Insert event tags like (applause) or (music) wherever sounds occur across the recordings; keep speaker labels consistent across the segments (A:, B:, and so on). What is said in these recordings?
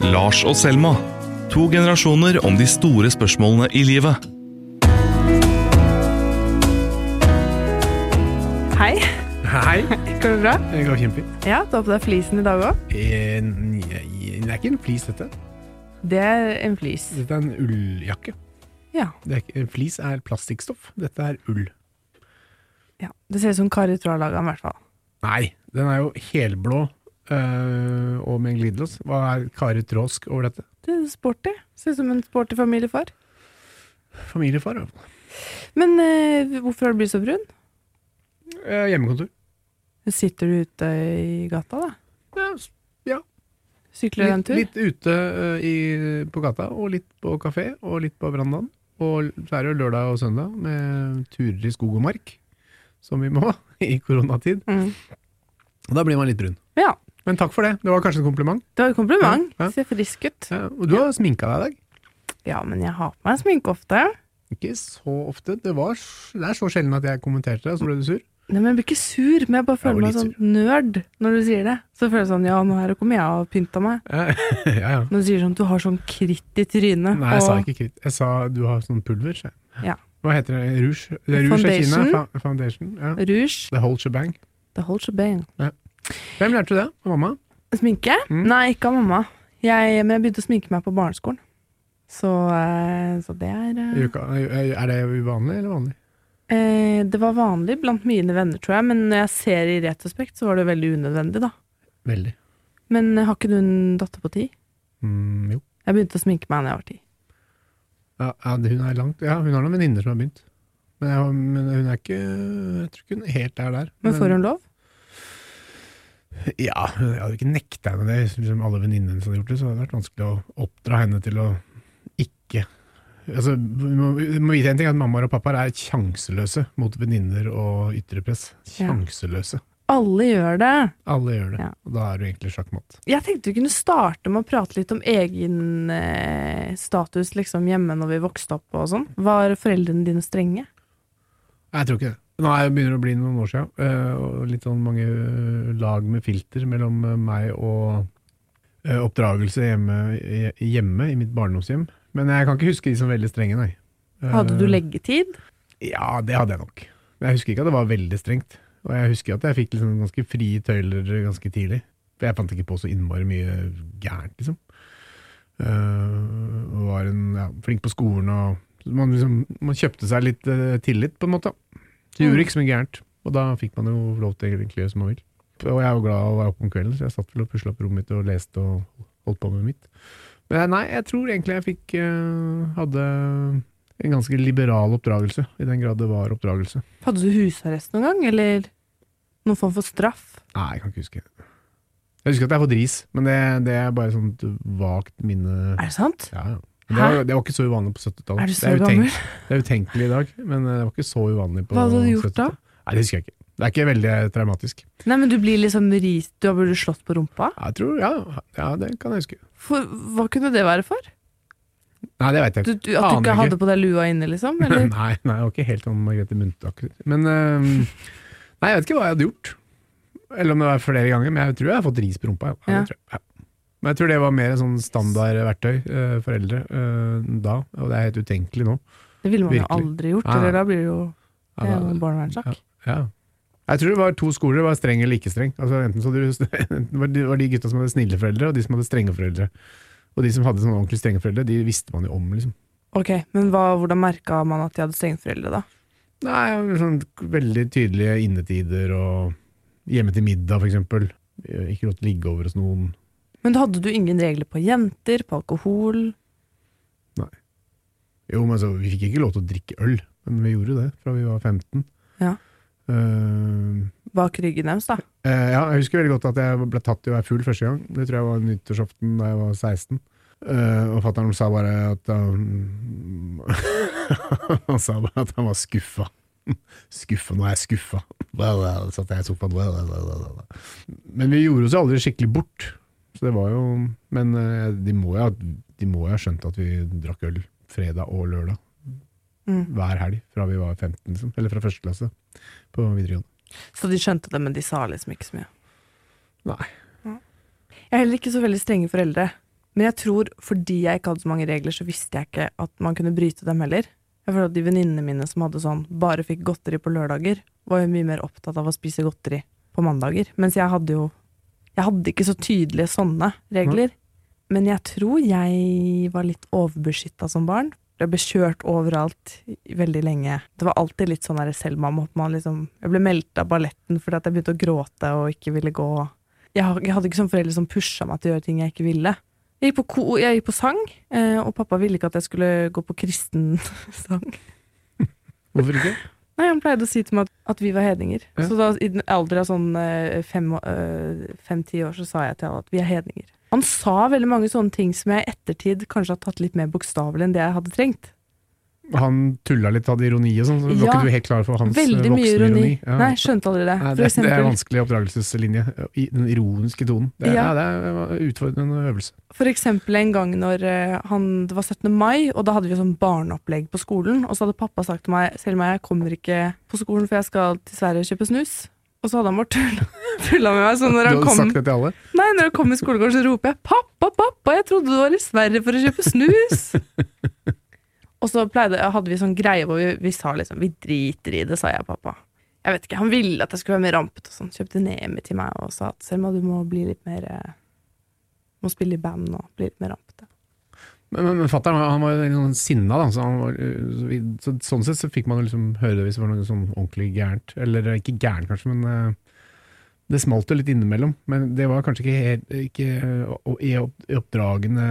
A: Lars og Selma. To generasjoner om de store spørsmålene i livet.
B: Hei,
C: Hei.
B: går det bra?
C: Det går kjempefint.
B: Ja, du har på deg flisen i dag òg.
C: Eh, Det er ikke en flis, dette.
B: Det er en flis.
C: Dette er en ulljakke.
B: Ja.
C: Er ikke, en flis er plastikkstoff. Dette er ull.
B: ja. Det ser ut som Kari Traa laga den, i hvert fall.
C: Nei, den er jo helblå og med en glidelås. Hva er Kari Tråsk over dette?
B: Det er sporty. Ser ut som en sporty familiefar.
C: Familiefar? ja.
B: Men eh, hvorfor har du blitt så brun?
C: Eh, hjemmekontor.
B: Sitter du ute i gata, da?
C: Ja, ja.
B: Sykler du en tur?
C: litt ute i, på gata, og litt på kafé, og litt på verandaen. Og så er det jo lørdag og søndag med turer i skog og mark, som vi må (laughs) i koronatid.
B: Mm.
C: Da blir man litt brun.
B: Ja.
C: Men takk for det. Det var kanskje en kompliment.
B: Det var et kompliment.
C: Ja, ja.
B: Ser frisk ut.
C: Ja, og du har sminka deg i dag.
B: Ja, men jeg har på meg sminke ofte.
C: Ikke så ofte. Det, var, det er så sjelden at jeg kommenterte det, og så ble du sur.
B: Nei, men Jeg blir ikke sur, men jeg bare føler
C: jeg
B: meg sånn nerd når du sier det. Så føler jeg sånn, ja, nå her kommer jeg og pynta meg. (laughs)
C: ja, ja.
B: Når du sier sånn, du har sånn kritt i trynet.
C: Nei, jeg sa ikke kritt. Jeg sa du har sånn pulver. Så.
B: Ja.
C: Hva heter det? Rouge? Det er rouge Foundation. Kina.
B: Foundation.
C: Ja.
B: Rouge.
C: The whole shebang.
B: The whole shebang.
C: Hvem lærte du det? Av mamma?
B: Sminke?
C: Mm.
B: Nei, ikke av mamma. Jeg, men jeg begynte å sminke meg på barneskolen. Så, eh, så det er eh,
C: uka? Er det uvanlig eller vanlig?
B: eh, Det var vanlig blant mine venner, tror jeg, men når jeg ser i retrospekt, så var det veldig unødvendig, da.
C: Veldig.
B: Men har ikke du en datter på ti?
C: Mm, jo.
B: Jeg begynte å sminke meg da jeg var ti.
C: Ja, hun er langt. Ja, hun har noen venninner som har begynt. Men, jeg, men hun er ikke Jeg tror ikke hun helt er der.
B: Men får hun lov?
C: Ja, jeg hadde ikke nekta henne det. Hvis liksom alle venninnene hennes hadde gjort det, så hadde det vært vanskelig å oppdra henne til å ikke Altså, du må, må vite en ting, at mammaer og pappaer er sjanseløse mot venninner og ytre press.
B: Ja.
C: Sjanseløse.
B: Alle gjør det.
C: Alle gjør det.
B: Ja.
C: Og da er du egentlig sjakkmatt.
B: Jeg tenkte vi kunne starte med å prate litt om egen eh, status liksom hjemme når vi vokste opp og sånn. Var foreldrene dine strenge?
C: Jeg tror ikke det. Nå er det begynner å bli noen år siden, og litt sånn mange eh, lag med filter mellom eh, meg og oppdragelse hjemme, i- hjemme i mitt barndomshjem. Men jeg kan ikke huske de som veldig strenge, nei.
B: Hadde du leggetid?
C: Ja, det hadde jeg nok. Men jeg husker ikke at det var veldig strengt. Og jeg husker at jeg fikk liksom ganske frie tøyler ganske tidlig. For jeg fant ikke på så innmari mye gærent, liksom. Uh, var en, ja, flink på skolen og man, liksom, man kjøpte seg litt uh, tillit, på en måte. Så gjorde ikke så mye gærent. Og da fikk man jo lov til egentlig å gjøre som man vil. Og jeg er jo glad å være oppe om kvelden, så jeg satt vel og pusla opp rommet mitt og leste og holdt på med mitt. Men nei, jeg tror egentlig jeg fikk eh, hadde en ganske liberal oppdragelse, i den grad det var oppdragelse.
B: Hadde du husarrest noen gang, eller noen form for straff?
C: Nei, jeg kan ikke huske. Jeg husker at jeg har fått ris, men det, det er bare sånn sånt vagt minne.
B: Er det sant?
C: Ja, ja. Det, var, det var ikke så uvanlig på 70-tallet.
B: Er du så
C: det, er
B: gammel?
C: det er utenkelig i dag, men det var ikke så uvanlig på 70-tallet.
B: Hva hadde du gjort
C: 70-tallet. Nei, det husker jeg ikke. Det er ikke veldig traumatisk.
B: Nei, men du blir liksom ris... Du har blitt slått på rumpa?
C: Jeg tror, ja, ja, det kan jeg huske.
B: For, hva kunne det være for?
C: Nei, det vet jeg
B: Du,
C: ikke.
B: du, at du ikke hadde på deg lua inne, liksom? (laughs) Eller?
C: Nei, nei, jeg var ikke helt sånn Margrethe Munthe-aktig. Men øhm, Nei, jeg vet ikke hva jeg hadde gjort. Eller om det var flere ganger, men jeg tror jeg har fått ris på rumpa. Ja. Ja,
B: Ja.
C: det. Ja. Men jeg tror det var mer en sånn standardverktøy uh, for eldre uh, da, og det er helt utenkelig nå.
B: Det ville man jo aldri gjort, eller da blir det jo
C: Ja,
B: det
C: da-
B: barnevernssak.
C: ja. Jeg tror det var to skoler, det var streng eller ikke streng. Altså, enten så du, (laughs) enten var de, gutta som hadde snille foreldre, og de som hadde strenge foreldre. Og de som hadde sånn ordentlig strenge foreldre, de visste man jo om, liksom.
B: Ok, men hva, hvordan merka man at de hadde stengforeldre, da?
C: Nei, sånn veldig tydelige innetider og hjemme til middag, for eksempel. Ikke lov til å ligge over hos noen.
B: Men hadde du ingen regler på jenter, på alkohol? Nei.
C: Jo, men altså, vi fikk ikke lov til å drikke øl, men vi gjorde det fra vi var 15.
B: Ja.
C: Uh,
B: Bak ryggen deres, da?
C: Uh, ja, jeg husker veldig godt at jeg ble tatt i å være full første gang. Det tror jeg var nyttårsaften da jeg var 16. Uh, og fatter'n sa bare at han (laughs) Han sa bare at han var skuffa. Skuffa, nå er jeg skuffa. Satt jeg i sofaen. Men vi gjorde oss aldri skikkelig bort. Så det var jo Men eh, de må jo ha, de må jo ha skjønt at vi drakk øl fredag og lørdag
B: Mm.
C: hver helg fra vi var 15, liksom. Eller fra første klasse på videregående.
B: Så de skjønte det, men de sa liksom ikke så mye.
C: Nei.
B: Jeg er heller ikke så veldig strenge foreldre. Men jeg tror fordi jeg ikke hadde så mange regler, så visste jeg ikke at man kunne bryte dem heller. Jeg føler at De venninnene mine som hadde sånn bare fikk godteri på lørdager, var jo mye mer opptatt av å spise godteri på mandager. Mens jeg hadde jo Jeg hadde ikke så tydelige sånne regler. Men jeg tror jeg var litt overbeskytta som barn. Jeg ble kjørt overalt veldig lenge. Det var alltid litt sånn der Selma man liksom Jeg ble meldt av balletten fordi at jeg begynte å gråte og ikke ville gå. Jeg, hadde ikke sånn foreldre som pusha meg til å gjøre ting jeg ikke ville. Jeg gikk på, jeg gikk på sang, eh, og pappa ville ikke at jeg skulle gå på kristen (laughs) sang.
C: Hvorfor ikke?
B: Nei, Han pleide å si til meg at, at vi var hedninger.
C: Ja.
B: Så da, i den alder av sånn eh, fem- eh, fem-ti år så sa jeg til alle at vi er hedninger. Han sa veldig mange sånne ting som jeg i ettertid kanskje har tatt litt mer bokstavelig enn det jeg hadde trengt.
C: Han tulla litt, hadde ironi og sånn, så var
B: Ja.
C: ikke du helt klar for hans
B: Veldig mye
C: voksenironi?
B: ironi.
C: Ja.
B: Nei, skjønte aldri det.
C: Nei, det, det er en vanskelig oppdragelseslinje. I den ironiske tonen. Det,
B: Ja.
C: nei, det er en utfordrende øvelse.
B: for eksempel en gang når eh, han, det var 17. mai, og da hadde vi sånn barneopplegg på skolen, og så hadde pappa sagt til meg selv om jeg kommer ikke på skolen, for jeg skal til Sverige og kjøpe snus. Og så hadde han bare tulla, (laughs) med meg. Så når han kom
C: sagt det til alle?
B: Nei, når han kom i skolegården, så roper jeg 'pappa, pappa, jeg trodde du var i Sverige for å kjøpe snus'. (laughs) og så pleide, hadde vi sånn greie hvor vi, vi sa liksom 'vi driter i det', sa jeg pappa. Jeg vet ikke, Han ville at jeg skulle være mer rampete og sånn. Kjøpte Nemi til meg og sa at 'Selma, du må bli litt mer eh, Må spille i band og bli litt mer rampete'.
C: Men, men, men fatter'n han var jo sånn sinna, da. Så var, øh, så, sånn sett så fikk man liksom høre det hvis det var noe sånn ordentlig gærent. Eller ikke gærent, kanskje, men øh, det smalt jo litt innimellom. Men det var kanskje ikke, helt, ikke i opp- oppdragende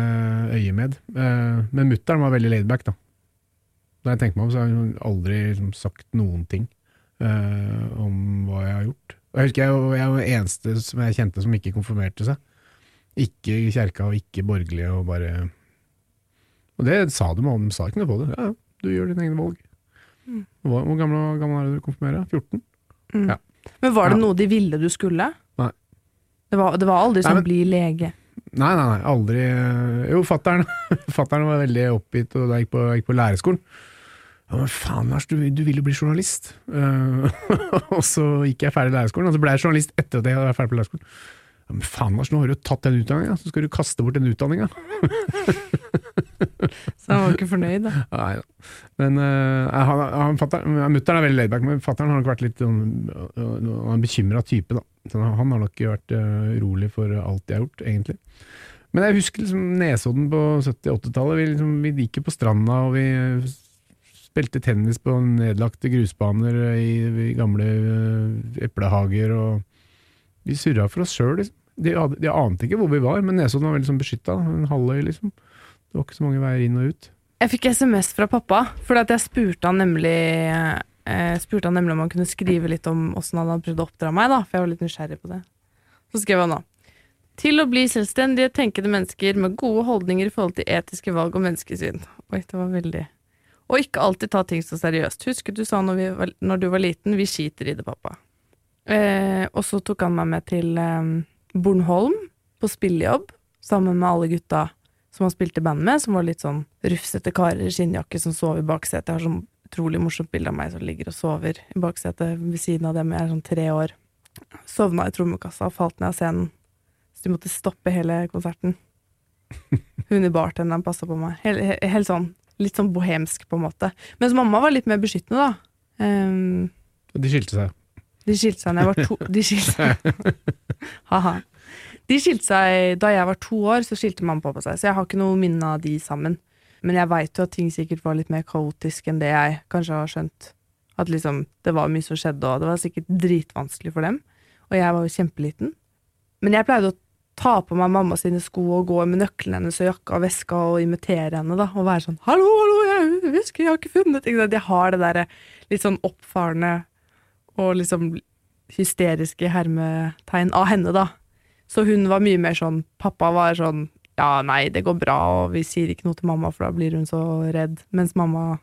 C: øyemed. Men mutter'n var veldig laidback, da. Da jeg tenker meg om, så har hun aldri liksom, sagt noen ting uh, om hva jeg har gjort. Og jeg husker jeg, jeg var den eneste som jeg kjente som ikke konfirmerte seg. Ikke kjerka og ikke borgerlige og bare Og det sa de, om, de sa ikke noe på det. Ja, du gjør dine egne valg.
B: Mm.
C: Hvor, hvor gammel, gammel er du konfirmerer? 14?
B: Mm.
C: Ja.
B: Men var det
C: Ja.
B: noe de ville du skulle?
C: Nei.
B: Det var, det var aldri sånn 'bli lege'.
C: Nei, nei, nei, aldri Jo, Fattern (laughs) var veldig oppgitt og da jeg gikk på, jeg gikk på lærerskolen. Ja, men faen, Lars, du, du vil jo bli journalist. Uh, (laughs) og så gikk jeg ferdig lærerskolen, og så ble jeg journalist etter at jeg var ferdig på lærerskolen. Ja, men faen, Lars, nå har du jo tatt den utdanninga, så skal du kaste bort den utdanninga. (laughs)
B: Så han var ikke fornøyd, da. (laughs)
C: Nei da. Men uh, han, han, mutter'n er veldig laidback, men fatter'n har nok vært litt sånn, uh, en bekymra type, da. Så han har nok ikke vært uh, urolig for alt jeg har gjort, egentlig. Men jeg husker liksom Nesodden på 70-80-tallet. Vi, liksom, vi gikk jo på stranda, og vi spilte tennis på nedlagte grusbaner i, i gamle øh, eplehager, og vi surra for oss sjøl, liksom. De, de ante ikke hvor vi var, men Nesodden var veldig sånn beskytta. En halvøy, liksom. Det var ikke så mange veier inn og ut.
B: Jeg fikk SMS fra pappa, for jeg spurte han nemlig eh, spurte han nemlig om han kunne skrive litt om åssen han hadde prøvd å oppdra meg, da, for jeg var litt nysgjerrig på det. Så skrev han da Til å bli selvstendige, tenkende mennesker med gode holdninger i forhold til etiske valg og menneskesyn. Oi, det var veldig Og ikke alltid ta ting så seriøst. Husker du sa når, var, når du var liten, vi skiter i det, pappa. Eh, og så tok han meg med til eh, Bornholm på spillejobb, sammen med alle gutta som han spilte band med, som var litt sånn rufsete karer i skinnjakke som sov i baksetet. Jeg har sånn utrolig morsomt bilde av meg som ligger og sover i baksetet ved siden av dem. Jeg er sånn tre år. Sovna i trommekassa og falt ned av scenen. Så de måtte stoppe hele konserten. Hun i bartenderen passa på meg. Helt, helt sånn, litt sånn bohemsk, på en måte. Mens mamma var litt mer beskyttende, da.
C: Um, de skilte seg.
B: de skilte seg da jeg var to De skilte seg (laughs) Haha. De skilte seg da jeg var to år, så skilte mamma og pappa seg. Så jeg har ikke noe minne av de sammen. Men jeg veit jo at ting sikkert var litt mer kaotisk enn det jeg kanskje har skjønt. At liksom, det var mye som skjedde, og det var sikkert dritvanskelig for dem. Og jeg var jo kjempeliten. Men jeg pleide å ta på meg mamma sine sko og gå med nøklene hennes og jakka og veska og imitere henne, da. Og være sånn 'hallo, hallo, jeg husker jeg har ikke funnet Ikke? Jeg har det derre litt sånn oppfarende og liksom hysteriske hermetegn av henne, da. Så hun var mye mer sånn Pappa var sånn Ja, nei, det går bra, og vi sier ikke noe til mamma, for da blir hun så redd. Mens mamma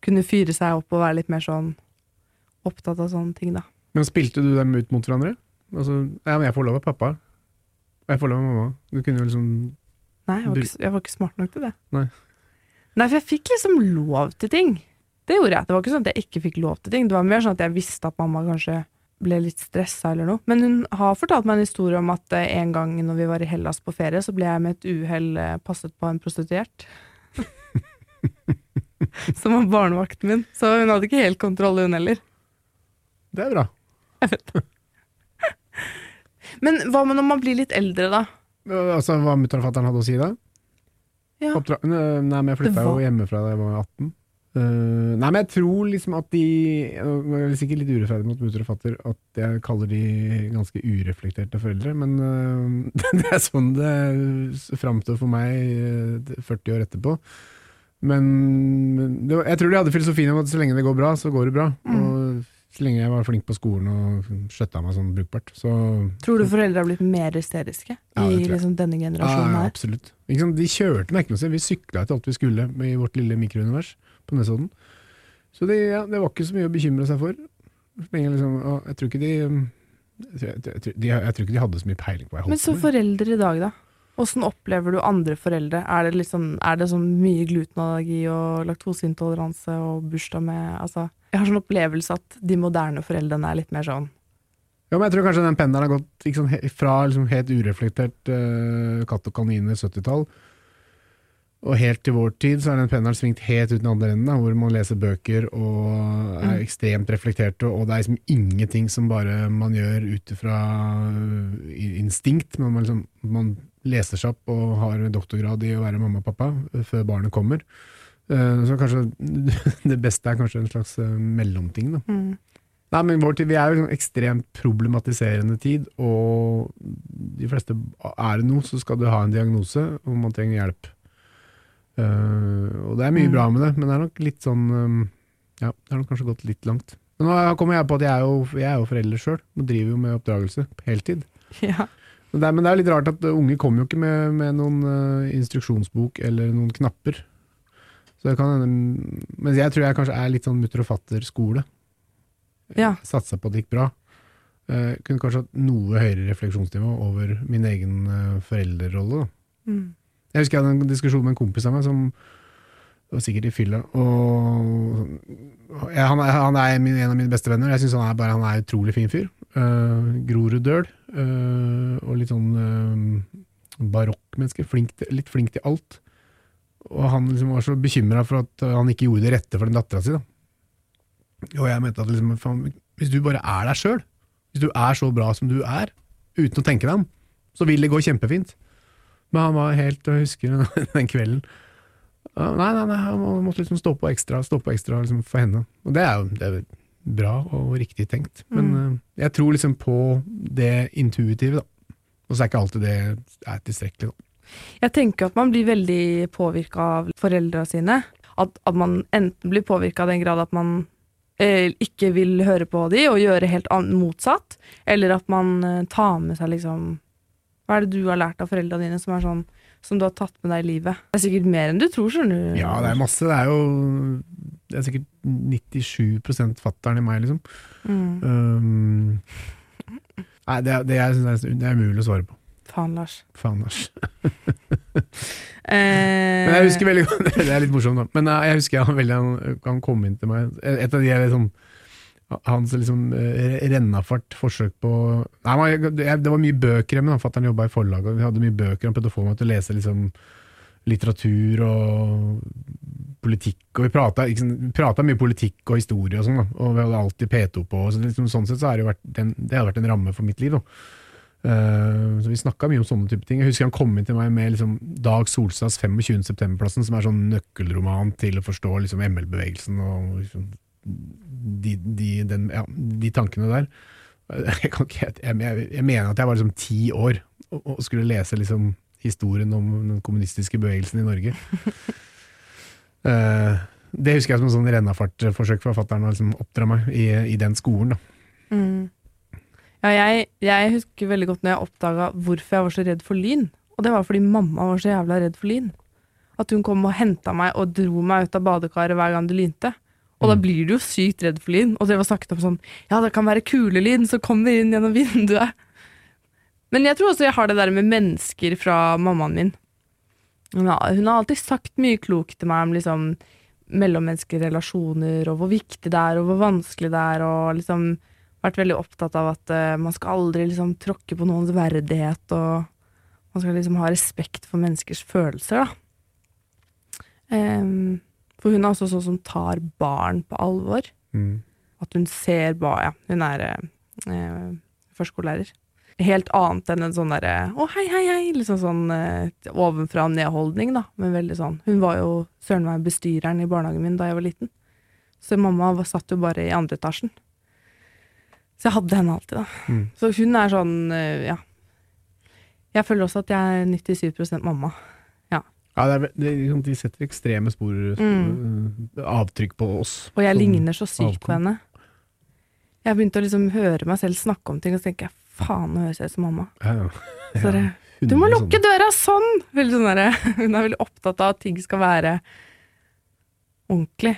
B: kunne fyre seg opp og være litt mer sånn opptatt av sånne ting, da.
C: Men spilte du dem ut mot hverandre? Altså, ja, men jeg får lov av pappa. Jeg får lov mamma. Du kunne jo liksom
B: Nei, jeg var ikke, jeg var ikke smart nok til det.
C: Nei.
B: Nei, for jeg fikk liksom lov til ting. Det gjorde jeg. Det var ikke sånn at jeg ikke fikk lov til ting. Det var mer sånn at jeg visste at mamma kanskje ble litt stressa eller noe. Men hun har fortalt meg en historie om at eh, en gang når vi var i Hellas på ferie, så ble jeg med et uhell eh, passet på en prostituert. (laughs) Som var barnevakten min. Så hun hadde ikke helt kontroll, hun heller.
C: Det er bra. (laughs)
B: Men hva med når man blir litt eldre, da?
C: Altså, Hva mutter'n og fatter'n hadde å si da?
B: Ja.
C: Oppdra nei, men jeg flytta jo hjemmefra da jeg var 18. Uh, nei, men jeg tror liksom at de Jeg er sikkert litt urettferdig mot mutter og fatter at jeg kaller de ganske ureflekterte foreldre, men uh, (laughs) det er sånn det framstår for meg eh, 40 år etterpå. Men det jeg tror de hadde filosofien om at så lenge det går bra, så går det bra.
B: Mm.
C: Og så lenge jeg var flink på skolen og skjøtta meg sånn brukbart, så
B: Tror du foreldre har blitt mer hysteriske
C: Ja,
B: i liksom, denne generasjonen
C: ja,
B: her?
C: absolutt. Liksom. De kjørte meg ikke noe sted, vi sykla til alt vi skulle i vårt lille mikrounivers på Nesodden. Så det, ja, det var ikke så mye å bekymre seg for. Så liksom, jeg, tror ikke de, jeg, jeg, tror- de, jeg tror ikke de hadde så mye peiling på hva jeg
B: Men
C: holdt
B: så
C: på med.
B: foreldre i dag, da? Åssen opplever du andre foreldre? Er det, liksom, er det sånn mye glutenallergi og laktoseintoleranse og bursdag med Altså, jeg har sånn opplevelse at de moderne foreldrene er litt mer sånn
C: Ja, men jeg tror kanskje den pendelen har gått sånn, fra liksom helt ureflektert uh, katt og kaniner 70-tall, og helt til vår tid så er den pendelen svingt helt ut den andre enden, da, hvor man leser bøker og er
B: Mm.
C: ekstremt reflekterte, og det er liksom ingenting som bare man gjør ut ifra øh, instinkt, men man, liksom, man leser seg opp og har doktorgrad i å være mamma og pappa øh, før barnet kommer. Eh, så kanskje (laughs) det beste er kanskje en slags øh, mellomting, da.
B: mm.
C: Nei, men vår tid, Vi er jo en ekstremt problematiserende tid, og de fleste Er det noe, så skal du ha en diagnose, og man trenger hjelp. Uh, og det er mye
B: Mm.
C: bra med det, men det er nok litt sånn um, Ja, det har nok kanskje gått litt langt. Men nå kommer jeg på at jeg er jo, jeg er jo forelder sjøl, og driver jo med oppdragelse på heltid. (laughs)
B: Ja.
C: Men det, er, men det er litt rart at unge kommer jo ikke med, med noen uh, instruksjonsbok eller noen knapper. Så det kan hende Mens jeg tror jeg kanskje er litt sånn mutter og fatter-skole.
B: Ja.
C: Satsa på at det gikk bra. Uh, kunne kanskje hatt noe høyere refleksjonsnivå over min egen uh, foreldrerolle.
B: Mm.
C: Jeg husker jeg hadde en diskusjon med en kompis av meg som var sikkert i fylla. Og ja, han, er, han er min, en av mine beste venner. Jeg syns han er bare han er en utrolig fin fyr. Uh, Groruddøl. Uh, og litt sånn uh, barokkmenneske. Flink til- Litt flink til alt. Og han liksom var så bekymra for at han ikke gjorde det rette for den dattera si. da. Og jeg mente at liksom, hvis du bare er deg sjøl, hvis du er så bra som du er, uten å tenke deg om, så vil det gå kjempefint. Men han var helt, jeg husker den (laughs) kvelden Nei, nei, nei, han måtte liksom stå på ekstra, stå på ekstra liksom, for henne. Og det er jo det er bra og riktig tenkt. Men
B: Mm.
C: eh, jeg tror liksom på det intuitive, da. Og så er ikke alltid det er tilstrekkelig, da.
B: Jeg tenker at man blir veldig påvirka av foreldra sine. At, at man enten blir påvirka av den grad at man eh, ikke vil høre på de og gjøre helt motsatt, eller at man eh, tar med seg liksom Hva er det du har lært av foreldra dine som er sånn som du har tatt med deg i livet? Det er sikkert mer enn du tror, skjønner du.
C: Ja, det er masse. Det er jo Det er sikkert 97 fatter'n i meg, liksom.
B: Mm.
C: Um, nei, det, er- det, jeg synes er, det er umulig å svare på.
B: Faen, Lars.
C: Faen, Lars. (laughs)
B: Eh,
C: Men jeg husker veldig godt (laughs) Det er litt morsomt, da. Men eh, jeg husker han, veldig, han, han kom inn til meg Et av de er liksom hans liksom eh, rennafart forsøk på Nei, man, jeg- Det var mye bøker hjemme. Fatter'n jobba i forlag, og vi hadde mye bøker. Han prøvde å få meg til å lese liksom litteratur og politikk. Og vi prata, prata mye politikk og historie og sånn, da. Og vi hadde alltid P2 på. Så liksom, sånn sett så har det jo vært den, det vært en ramme for mitt liv. da. Eh, så vi snakka mye om sånne type ting. Jeg husker han kom inn til meg med liksom, Dag Solstads 25. septemberplassen, som er sånn nøkkelroman til å forstå liksom, ML-bevegelsen og liksom, de, de, den, ja, de tankene der. (laughs) Jeg, kan ikke, jeg, jeg, jeg mener at jeg var liksom ti år og, og skulle lese liksom, historien om den kommunistiske bevegelsen i Norge. uh, (laughs) det husker jeg som en sånn rennafartforsøk for fatter'n å liksom, oppdra meg i, i den skolen. Da.
B: Mm. Ja, jeg, jeg husker veldig godt når jeg oppdaga hvorfor jeg var så redd for lyn. Og det var fordi mamma var så jævla redd for lyn. At hun kom og henta meg og dro meg ut av badekaret hver gang det lynte. Og da
C: Mm.
B: blir du jo sykt redd for lyn. Og det var snakket om sånn Ja, det kan være kulelyn som kommer inn gjennom (laughs) vinduet. Men jeg tror også jeg har det der med mennesker fra mammaen min. Hun har, hun har alltid sagt mye klokt til meg om liksom mellommenneskelige relasjoner, og hvor viktig det er, og hvor vanskelig det er, og liksom vært veldig opptatt av at uh, man skal aldri liksom tråkke på noens verdighet, og man skal liksom ha respekt for menneskers følelser, da. Um, for hun er også sånn som tar barn på alvor.
C: Mm.
B: At hun ser ba, ja, hun er eh, førskolelærer. Helt annet enn en sånn derre 'å, hei, hei, hei', liksom sånn uh, ovenfra og ned-holdning, da. Men veldig sånn. Hun var jo søren meg bestyreren i barnehagen min da jeg var liten. Så mamma var, satt jo bare i andre etasjen. Så jeg hadde henne alltid, da.
C: Mm.
B: Så hun er sånn, eh, ja. Jeg føler også at jeg er 97% mamma.
C: Ja, det er, det, liksom, de setter ekstreme spor,
B: Mm.
C: øh, avtrykk på oss.
B: Og jeg ligner så sykt på henne. Jeg har begynt å liksom høre meg selv snakke om ting, og så tenker jeg faen, nå høres jeg ut som mamma.
C: Ja, ja.
B: Så det, du må lukke døra sånn! Veldig sånn der, (laughs) Hun er veldig opptatt av at ting skal være ordentlig.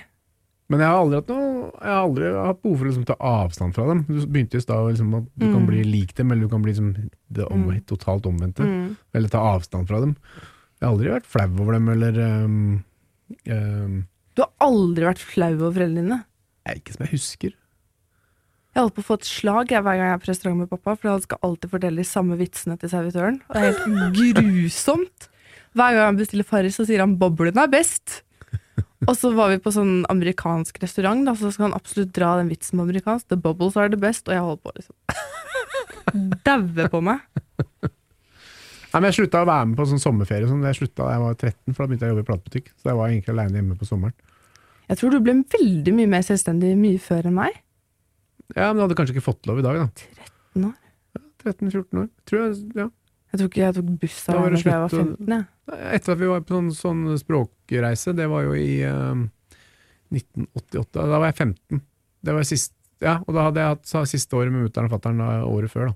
C: Men jeg har aldri hatt noe Jeg har aldri hatt behov for å liksom, ta avstand fra dem. Du begynte i stad liksom, at du kan
B: Mm.
C: bli lik dem, eller du kan bli liksom, det om,
B: Mm.
C: totalt omvendte.
B: Mm.
C: Eller ta avstand fra dem. Jeg har aldri vært flau over dem, eller um, um,
B: Du har aldri vært flau over foreldrene dine.
C: Jeg, Ikke som jeg husker.
B: Jeg holdt på å få et slag jeg, hver gang jeg er på restaurant med pappa, for han skal alltid fortelle de samme vitsene til servitøren. Og det er helt (laughs) grusomt. Hver gang han bestiller Farris, så sier han 'boblen er best'. Og så var vi på sånn amerikansk restaurant, da, så skal han absolutt dra den vitsen på amerikansk. 'The bubbles are the best', og jeg holder på liksom (laughs) daue på meg.
C: Nei, men Jeg slutta å være med på sånn sommerferie. Sånn. Jeg slutta da jeg var 13, for da begynte jeg å jobbe i platebutikk. Så jeg var egentlig aleine hjemme på sommeren.
B: Jeg tror du ble veldig mye mer selvstendig mye før enn meg.
C: Ja, Men du hadde kanskje ikke fått lov i dag, da.
B: 13 år?
C: 13-14 år. Tror jeg, ja.
B: Jeg tror ikke jeg tok buss
C: Da
B: av jeg var 15. Ja.
C: Etter at vi var på sånn, sånn språkreise, det var jo i uh, 1988. Da var jeg 15. Det var sist, ja, og da hadde jeg hatt siste året med mutter'n og fatter'n året før. da.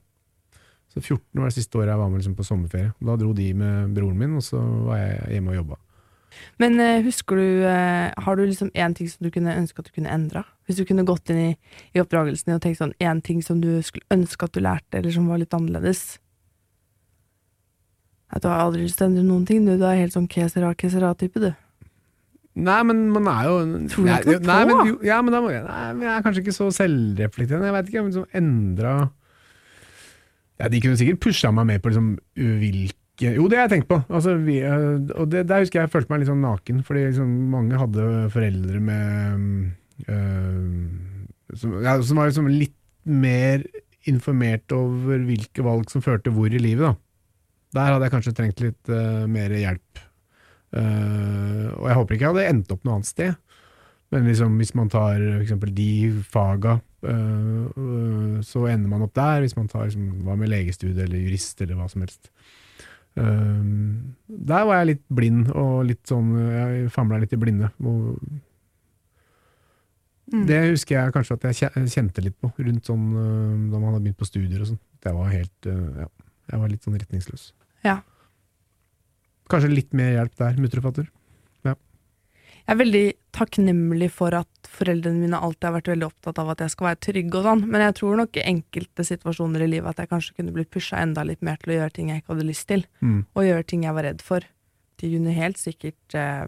C: Så 14 var det siste året jeg var med liksom, på sommerferie. Da dro de med broren min, og så var jeg hjemme og jobba.
B: Men uh, husker du uh, Har du liksom én ting som du kunne ønske at du kunne endra? Hvis du kunne gått inn i, i oppdragelsen din og tenkt sånn én ting som du skulle ønske at du lærte, eller som var litt annerledes? At du har aldri lyst til å endre noen ting, du. Du er helt sånn kesera, kesera-type, du.
C: Nei, men man er jo
B: Tror du ikke noe
C: nei,
B: på?
C: men, jo, Ja, men da må jeg Nei, men jeg er kanskje ikke så selvreflekterende. Jeg vet ikke, men liksom endra Ja, de kunne sikkert pusha meg med på liksom hvilke Jo, det har jeg tenkt på. Altså, vi, og det, der husker jeg jeg følte meg litt sånn naken, fordi liksom mange hadde foreldre med øh, som, ja, som var liksom litt mer informert over hvilke valg som førte hvor i livet, da. Der hadde jeg kanskje trengt litt øh, mer hjelp. Eh, og jeg håper ikke jeg hadde endt opp noe annet sted. Men liksom, hvis man tar eksempel de faga, uh, uh, så ender man opp der. Hvis man tar liksom, hva med legestudie eller jurist eller hva som helst. Der var jeg litt blind, og litt sånn Jeg famla litt i blinde. Og
B: Mm.
C: det husker jeg kanskje at jeg kjente litt på, rundt sånn da man hadde begynt på studier og sånn. Jeg var helt Ja, jeg var litt sånn retningsløs.
B: Ja.
C: Kanskje litt mer hjelp der, mutter og fatter.
B: Jeg er veldig takknemlig for at foreldrene mine alltid har vært veldig opptatt av at jeg skal være trygg og sånn, men jeg tror nok i enkelte situasjoner i livet at jeg kanskje kunne blitt pusha enda litt mer til å gjøre ting jeg ikke hadde lyst til,
C: Mm.
B: og gjøre ting jeg var redd for. De kunne helt sikkert eh,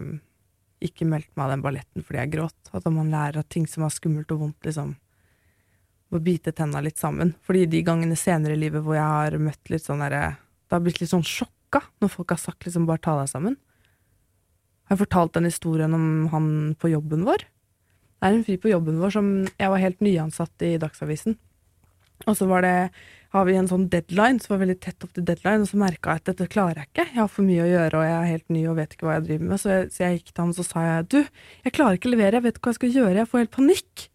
B: ikke meldt meg av den balletten fordi jeg gråt. At man lærer at ting som er skummelt og vondt, liksom må bite tenna litt sammen. Fordi de gangene senere i livet hvor jeg har møtt litt sånn derre Det har blitt litt sånn sjokka når folk har sagt liksom bare ta deg sammen. Jeg har fortalt den historien om han på jobben vår. Det er en fyr på jobben vår som Jeg var helt nyansatt i Dagsavisen. Og så var det, har vi en sånn deadline, så var veldig tett opp til deadline, og så merka jeg at dette klarer jeg ikke. Jeg har for mye å gjøre, og jeg er helt ny og vet ikke hva jeg driver med. Så jeg, så jeg gikk til ham og så sa jeg, du, jeg klarer ikke å levere, jeg vet ikke hva jeg skal gjøre, jeg får helt panikk.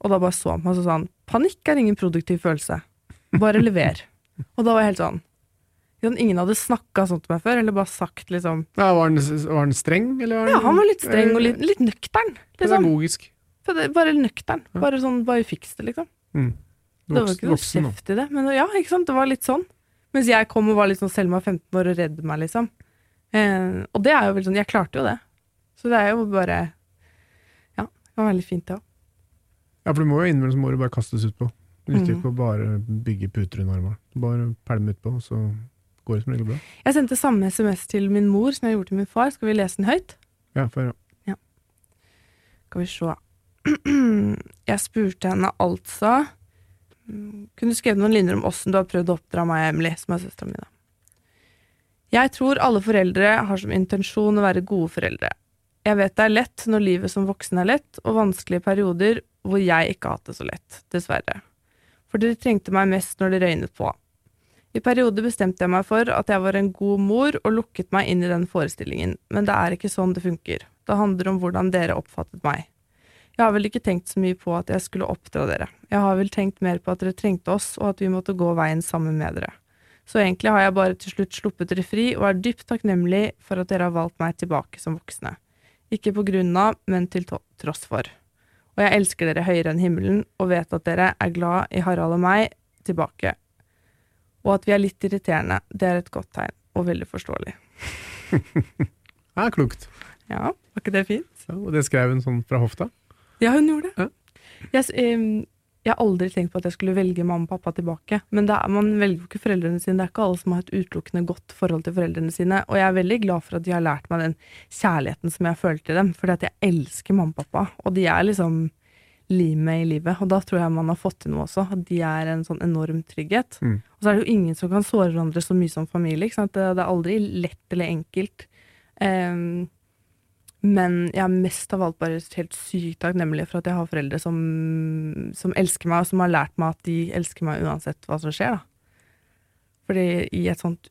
B: Og da bare så han på meg og så sa han, panikk er ingen produktiv følelse. Bare lever. (laughs) og da var jeg helt sånn Ingen hadde snakka sånn til meg før, eller bare sagt liksom
C: Ja, var, han, var han, streng, eller var den
B: Ja, han var litt streng og litt, litt nøktern. Liksom.
C: pedagogisk?
B: Bare nøktern. Bare sånn, bare fiks det, liksom.
C: Mm.
B: Det var ikke noe kjeft i det, men ja, ikke sant, det var litt sånn. Mens jeg kom og var litt sånn Selma 15 år og redd meg, liksom. Eh, og det er jo veldig sånn, jeg klarte jo det. Så det er jo bare, ja, det var veldig fint det òg.
C: Ja, for du må jo innimellom så må du bare kastes utpå. Du nytter
B: ikke
C: ikke å bare bygge puter under armene. Bare pælme utpå, så går som regel bra.
B: Jeg sendte samme SMS til min mor som jeg gjorde til min far. Skal vi lese den høyt?
C: Ja, for, ja.
B: Skal vi se. (clears throat) Jeg spurte henne altså kunne du skrevet noen linjer om åssen du har prøvd å oppdra meg og Emily, som er søstera mi, da. Jeg tror alle foreldre har som intensjon å være gode foreldre. Jeg vet det er lett når livet som voksen er lett, og vanskelige perioder hvor jeg ikke har hatt det så lett, dessverre. For dere trengte meg mest når det røynet på. I perioder bestemte jeg meg for at jeg var en god mor og lukket meg inn i den forestillingen, men det er ikke sånn det funker. Det handler om hvordan dere oppfattet meg. Jeg har vel ikke tenkt så mye på at jeg skulle oppdra dere. Jeg har vel tenkt mer på at dere trengte oss, og at vi måtte gå veien sammen med dere. Så egentlig har jeg bare til slutt sluppet dere fri, og er dypt takknemlig for at dere har valgt meg tilbake som voksne. Ikke på grunn av, men til tross for. Og jeg elsker dere høyere enn himmelen, og vet at dere er glad i Harald og meg tilbake. Og at vi er litt irriterende, det er et godt tegn, og veldig forståelig. (laughs)
C: Det er klokt.
B: Ja, var ikke det fint?
C: Ja, og det skrev hun sånn fra hofta?
B: Ja, hun gjorde det.
C: Ja.
B: Jeg, jeg har aldri tenkt på at jeg skulle velge mamma og pappa tilbake. Men det er, man velger jo ikke foreldrene sine. Det er ikke alle som har et utelukkende godt forhold til foreldrene sine. Og jeg er veldig glad for at de har lært meg den kjærligheten som jeg følt til dem. Fordi at jeg elsker mamma og pappa, og de er liksom limet i livet. Og da tror jeg man har fått til noe også. At de er en sånn enorm trygghet.
C: Mm.
B: Og så er det jo ingen som kan såre hverandre så mye som familie. Det, er aldri lett eller enkelt. Um, men jeg er mest av alt bare helt sykt takknemlig for at jeg har foreldre som, som elsker meg, og som har lært meg at de elsker meg uansett hva som skjer. da. Fordi i et sånt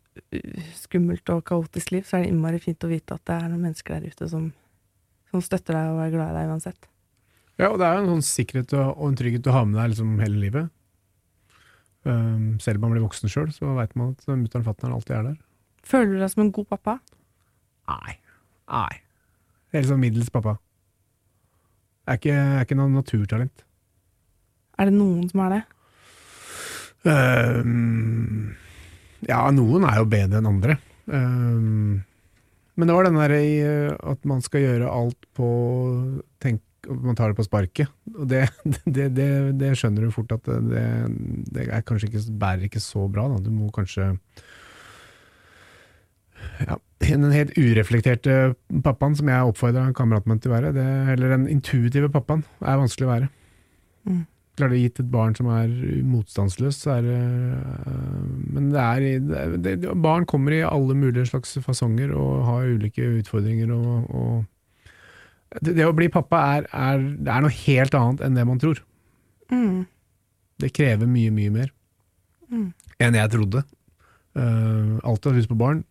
B: skummelt og kaotisk liv, så er det innmari fint å vite at det er noen mennesker der ute som, som støtter deg og er glad i deg uansett.
C: Ja, og det er jo en sånn sikkerhet og, en trygghet du har med deg liksom hele livet. Um, selv om man blir voksen sjøl, så veit man at mutter'n og fatter'n alltid er der.
B: Føler du deg som en god pappa?
C: Nei. Nei. Helt sånn middels pappa. Jeg er ikke, jeg er ikke noe naturtalent.
B: Er det noen som er det?
C: Um, ja, noen er jo bedre enn andre. Um, men det var den der uh, at man skal gjøre alt på tenk, Man tar det på sparket. Og (laughs) det, det, det, det skjønner du fort at det, det er kanskje ikke, bærer ikke så bra. Da. Du må kanskje ja, Den helt ureflekterte pappaen som jeg oppfordra kameraten min til å være, det, eller den intuitive pappaen, er vanskelig å være.
B: Mm.
C: Klart du gitt et barn som er motstandsløst, så er det øh, Men det er, det, det, barn kommer i alle mulige slags fasonger og har ulike utfordringer. Og, og det, det å bli pappa er, er, det er noe helt annet enn det man tror.
B: Mm.
C: Det krever mye, mye mer
B: Mm.
C: enn jeg trodde. Uh, alltid hatt lyst på barn,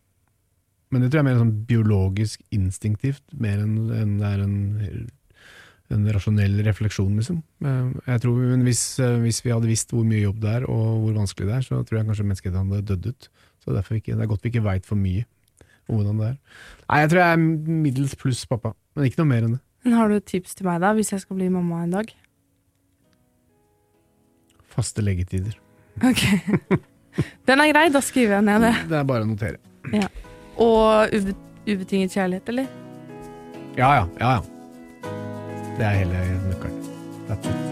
C: men det tror jeg er mer sånn biologisk instinktivt, mer enn en, det er en, en rasjonell refleksjon, liksom. Uh, jeg tror, men hvis, uh, hvis vi hadde visst hvor mye jobb det er, og hvor vanskelig det er, så tror jeg kanskje menneskeheten hadde dødd ut. Så derfor ikke, Det er godt vi ikke veit for mye om hvordan det er. Nei, Jeg tror jeg er middels pluss pappa, men ikke noe mer enn det.
B: Men har du et tips til meg, da, hvis jeg skal bli mamma en dag?
C: Faste leggetider.
B: Ok. (laughs) Den er grei, da skriver jeg ned det.
C: Det er bare å notere.
B: Og ube ubetinget kjærlighet, eller?
C: Ja ja, ja ja. Det er hele nøkkelen. That's it.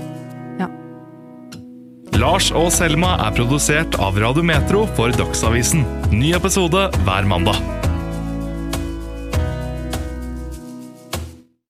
A: Lars og Selma er produsert av Radio Metro for Dagsavisen. Ny episode hver mandag.